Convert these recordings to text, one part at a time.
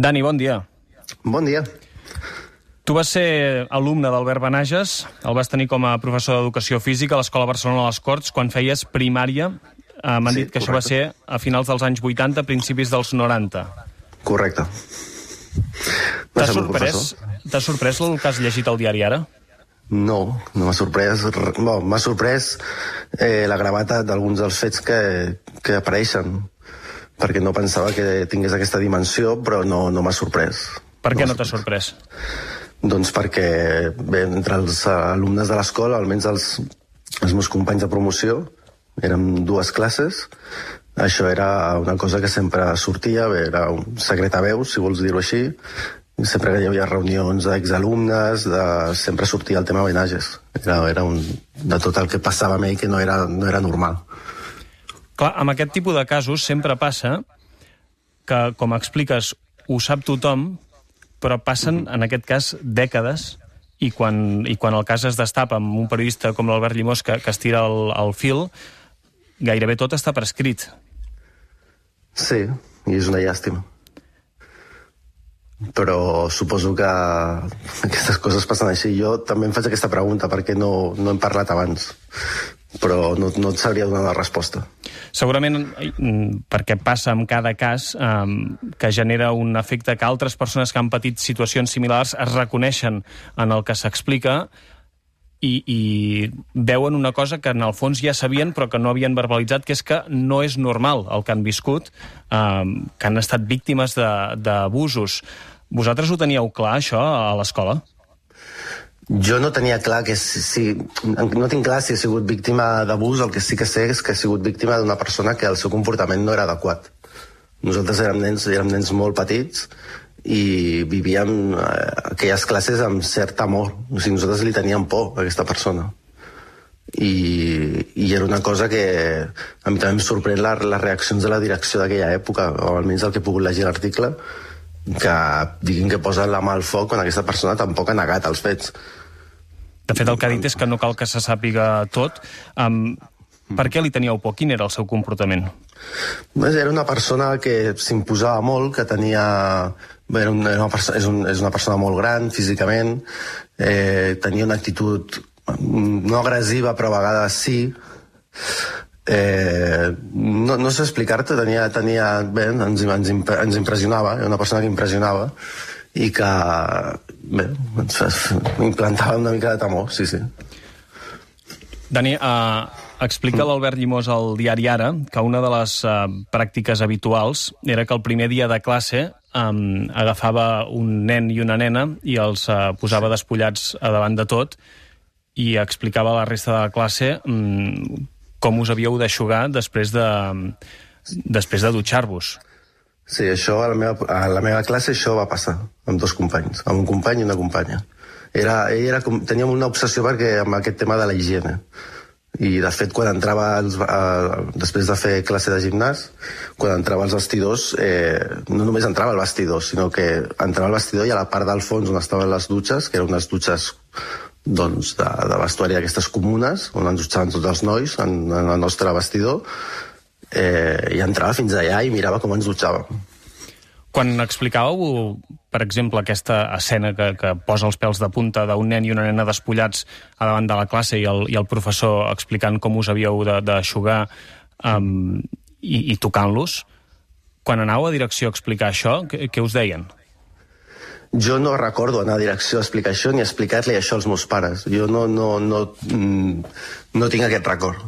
Dani, bon dia. Bon dia. Tu vas ser alumne d'Albert Benages, el vas tenir com a professor d'Educació Física a l'Escola Barcelona a les Corts quan feies primària. Eh, M'han Sí, dit que això correcte. va ser a finals dels anys 80, principis dels 90. Correcte. T'ha sorprès, sorprès el que has llegit al diari ara? No, no m'ha sorprès. Bon, m'ha sorprès eh, la gravetat d'alguns dels fets que, que apareixen perquè no pensava que tingués aquesta dimensió, però no, no m'ha sorprès. Per què m'ha no t'ha sorprès? Doncs perquè bé, entre els alumnes de l'escola, almenys els, els meus companys de promoció, érem dues classes, això era una cosa que sempre sortia, bé, era un secret a veus, si vols dir-ho així, sempre que hi havia reunions d'exalumnes, de... sempre sortia el tema Benages. Era, era un... de tot el que passava amb ell que no era, no era normal. Clar, amb aquest tipus de casos sempre passa que, com expliques, ho sap tothom, però passen, en aquest cas, dècades i quan, i quan el cas es destapa amb un periodista com l'Albert Llimós que, que es tira el, el fil, gairebé tot està prescrit. Sí, i és una llàstima. Però suposo que aquestes coses passen així. Jo també em faig aquesta pregunta perquè no, no hem parlat abans, però no, no et sabria donar la resposta. Segurament mm, perquè passa en cada cas eh, que genera un efecte que altres persones que han patit situacions similars es reconeixen en el que s'explica i, i veuen una cosa que en el fons ja sabien però que no havien verbalitzat, que és que no és normal el que han viscut, eh, que han estat víctimes d'abusos. Vosaltres ho teníeu clar, això, a l'escola? Jo no tenia clar que si, no tinc clar si he sigut víctima d'abús, el que sí que sé és que he sigut víctima d'una persona que el seu comportament no era adequat. Nosaltres érem nens, érem nens molt petits i vivíem eh, aquelles classes amb cert amor. O sigui, nosaltres li teníem por a aquesta persona. I, i era una cosa que a mi també em sorprèn la, les reaccions de la direcció d'aquella època, o almenys el que he pogut llegir l'article, que diguin que posen la mà al foc quan aquesta persona tampoc ha negat els fets. De fet, el que ha dit és que no cal que se sàpiga tot. Um, per què li teníeu por? Quin era el seu comportament? Era una persona que s'imposava molt, que tenia... Bé, era una, és, un, és una persona molt gran físicament, eh, tenia una actitud mm, no agressiva, però a vegades sí. Eh, no, no sé explicar-te, tenia, tenia, bé, ens, ens, ens impressionava, era una persona que impressionava i que bé, ens, fa- implantava una mica de temor, sí, sí. Dani, uh, explica l'Albert Llimós al diari Ara que una de les uh, pràctiques habituals era que el primer dia de classe um, agafava un nen i una nena i els uh, posava despullats a davant de tot i explicava a la resta de la classe um, com us havíeu d'aixugar després de, després de dutxar-vos. Sí, això a la meva, a la meva classe això va passar amb dos companys, amb un company i una companya. Era, ell era, com- teníem una obsessió perquè amb aquest tema de la higiene. I, de fet, quan entrava als, a, després de fer classe de gimnàs, quan entrava als vestidors, eh, no només entrava al vestidor, sinó que entrava al vestidor i a la part del fons on estaven les dutxes, que eren unes dutxes doncs, de, de vestuari d'aquestes comunes, on ens dutxaven tots els nois, en, en el nostre vestidor, eh, i entrava fins allà i mirava com ens dutxàvem. Quan explicàveu, per exemple, aquesta escena que, que posa els pèls de punta d'un nen i una nena despullats a davant de la classe i el, i el professor explicant com us havíeu de- d'aixugar um, i, i tocant-los, quan anàveu a direcció a explicar això, què, què us deien? Jo no recordo anar a direcció a explicar això ni explicar-li això als meus pares. Jo no, no, no, mm, no tinc aquest record.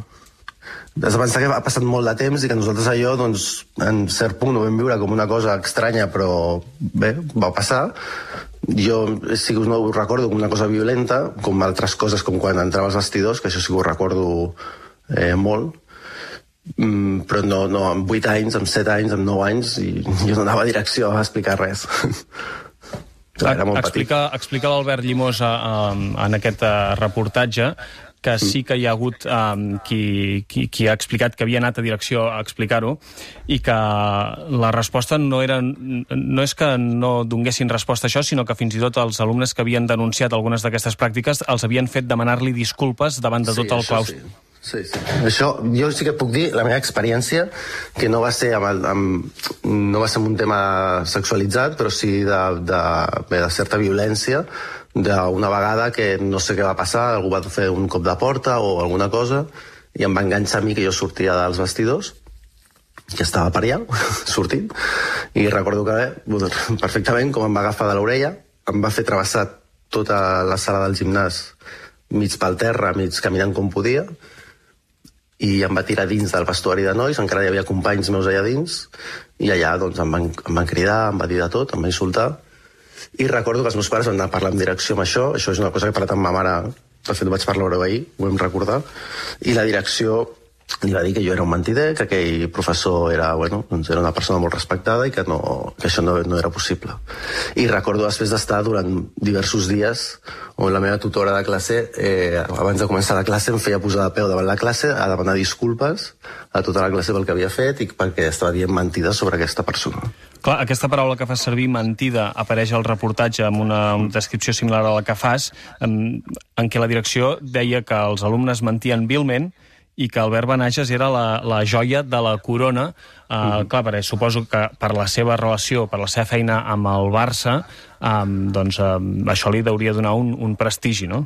Has de pensar que ha passat molt de temps i que nosaltres allò, doncs, en cert punt ho vam viure com una cosa estranya, però bé, va passar. Jo sí que no ho recordo com una cosa violenta, com altres coses, com quan entrava als vestidors, que això sí que ho recordo eh, molt, Mm, però no, no, amb 8 anys, amb 7 anys, amb 9 anys, i jo no anava a direcció a explicar res. Era molt petit. explica explica l'Albert Llimós a, a, en aquest uh, reportatge que sí que hi ha hagut um, qui, qui, qui ha explicat que havia anat a direcció a explicar-ho i que la resposta no era no és que no donguessin resposta a això, sinó que fins i tot els alumnes que havien denunciat algunes d'aquestes pràctiques els havien fet demanar-li disculpes davant de tot el claustre. Sí. Sí, sí. Això, jo sí que puc dir la meva experiència, que no va ser amb, el, amb, no va ser amb un tema sexualitzat, però sí de, de, bé, de certa violència, d'una vegada que no sé què va passar, algú va fer un cop de porta o alguna cosa, i em va enganxar a mi que jo sortia dels vestidors, que estava per allà, sortint, i recordo que, bé, perfectament, com em va agafar de l'orella, em va fer travessar tota la sala del gimnàs mig pel terra, mig caminant com podia, i em va tirar dins del vestuari de nois, encara hi havia companys meus allà dins, i allà doncs, em, van, em van cridar, em va dir de tot, em va insultar, i recordo que els meus pares van anar a parlar amb direcció amb això, això és una cosa que he parlat amb ma mare, de fet vaig parlar ahir, ho vam recordar, i la direcció li va dir que jo era un mentider, que aquell professor era, bueno, doncs era una persona molt respectada i que, no, que això no, no era possible. I recordo després d'estar durant diversos dies on la meva tutora de classe, eh, abans de començar la classe, em feia posar de peu davant la classe a demanar disculpes a tota la classe pel que havia fet i perquè estava dient mentides sobre aquesta persona. Clar, aquesta paraula que fa servir, mentida, apareix al reportatge amb una, una descripció similar a la que fas, en, en què la direcció deia que els alumnes mentien vilment i que Albert Benages era la, la joia de la corona. Uh, mm. Clar, perquè suposo que per la seva relació, per la seva feina amb el Barça, um, doncs um, això li hauria donar un, un prestigi, no?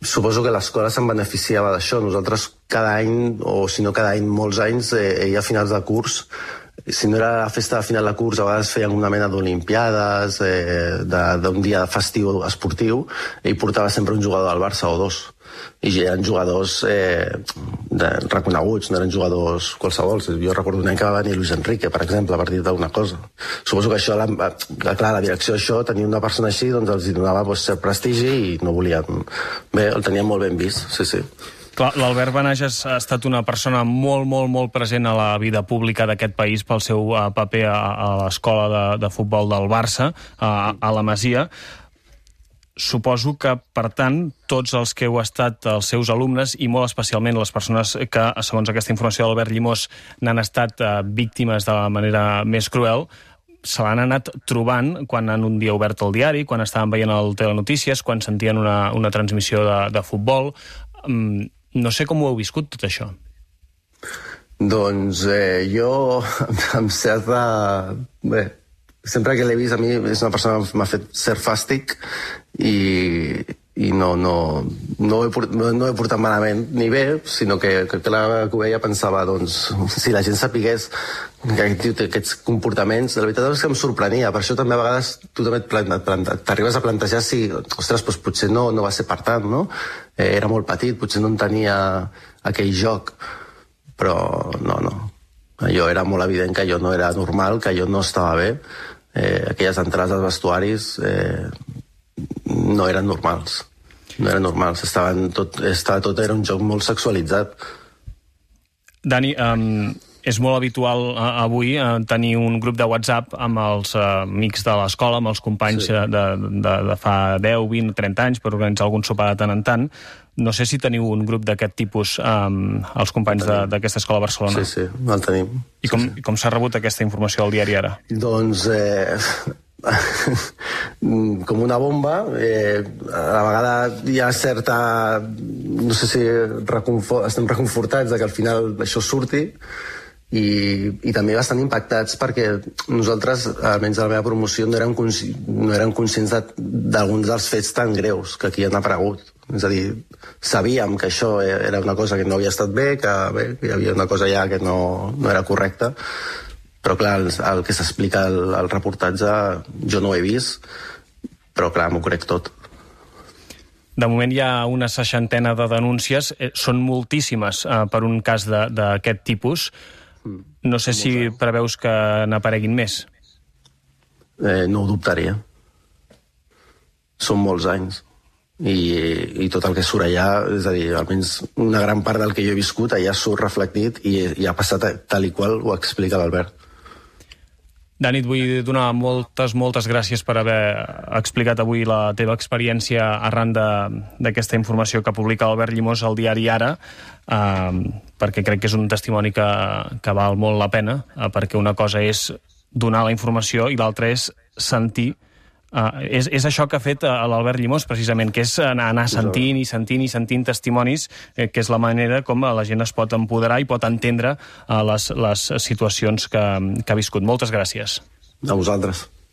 Suposo que l'escola se'n beneficiava d'això. Nosaltres cada any, o si no cada any, molts anys, eh, i a finals de curs, si no era la festa de final de curs, a vegades feien una mena d'olimpiades, eh, d'un dia festiu esportiu, i portava sempre un jugador del Barça o dos i eren jugadors eh, de, reconeguts, no eren jugadors qualsevol. Jo recordo un any que va venir Luis Enrique, per exemple, a partir d'una cosa. Suposo que això, la, clar, la direcció d'això, tenir una persona així, doncs els donava doncs, cert prestigi i no volien... Bé, el tenien molt ben vist, sí, sí. L'Albert Benages ha estat una persona molt, molt, molt present a la vida pública d'aquest país pel seu uh, paper a, a l'escola de, de futbol del Barça, uh, a la Masia suposo que, per tant, tots els que heu estat els seus alumnes i molt especialment les persones que, segons aquesta informació d'Albert Llimós, n'han estat eh, víctimes de la manera més cruel, se l'han anat trobant quan han un dia obert el diari, quan estaven veient el Telenotícies, quan sentien una, una transmissió de, de futbol. Mm, no sé com ho heu viscut, tot això. Doncs eh, jo, amb certa... Bé, sempre que l'he vist a mi és una persona que m'ha fet cert fàstic i, i no, no, no, he, no, no he portat malament ni bé, sinó que, que la que pensava, doncs, si la gent sapigués que aquest tio té aquests comportaments, la veritat és que em sorprenia, per això també a vegades tu també t'arribes a plantejar si, ostres, doncs potser no, no va ser per tant, no? Eh, era molt petit, potser no en tenia aquell joc, però no, no. Allò era molt evident que allò no era normal, que allò no estava bé, eh, aquelles entrades als vestuaris eh, no eren normals. No eren normals, estaven tot, estava tot era un joc molt sexualitzat. Dani, um, és molt habitual uh, avui uh, tenir un grup de WhatsApp amb els uh, amics de l'escola, amb els companys sí. de, de, de fa 10, 20, 30 anys per organitzar algun sopar de tant en tant. No sé si teniu un grup d'aquest tipus um, els companys d'aquesta escola a Barcelona. Sí, sí, el tenim. I com, sí, sí. com s'ha rebut aquesta informació al diari ara? Doncs eh, com una bomba. Eh, a la vegada hi ha certa... No sé si reconfort, estem reconfortats de que al final això surti i, i també bastant impactats perquè nosaltres, almenys a la meva promoció, no érem, consci, no érem conscients d'alguns de, dels fets tan greus que aquí han aparegut. És a dir, sabíem que això era una cosa que no havia estat bé, que, bé, hi havia una cosa ja que no, no era correcta, però clar, el, el que s'explica al, al reportatge jo no ho he vist, però clar, m'ho crec tot. De moment hi ha una seixantena de denúncies, eh, són moltíssimes eh, per un cas d'aquest tipus. No sé si preveus que n'apareguin més. Eh, no ho dubtaria. Són molts anys. I, i tot el que surt allà, és a dir, almenys una gran part del que jo he viscut allà surt reflectit i, i ha passat tal i qual ho explica l'Albert. Dani, et vull donar moltes, moltes gràcies per haver explicat avui la teva experiència arran d'aquesta informació que publica Albert Llimós al diari Ara, eh, perquè crec que és un testimoni que, que val molt la pena, eh, perquè una cosa és donar la informació i l'altra és sentir Uh, és, és això que ha fet uh, l'Albert Llimós, precisament, que és anar, anar sentint i sentint i sentint testimonis, eh, que és la manera com la gent es pot empoderar i pot entendre uh, les, les situacions que, que ha viscut. Moltes gràcies. A vosaltres.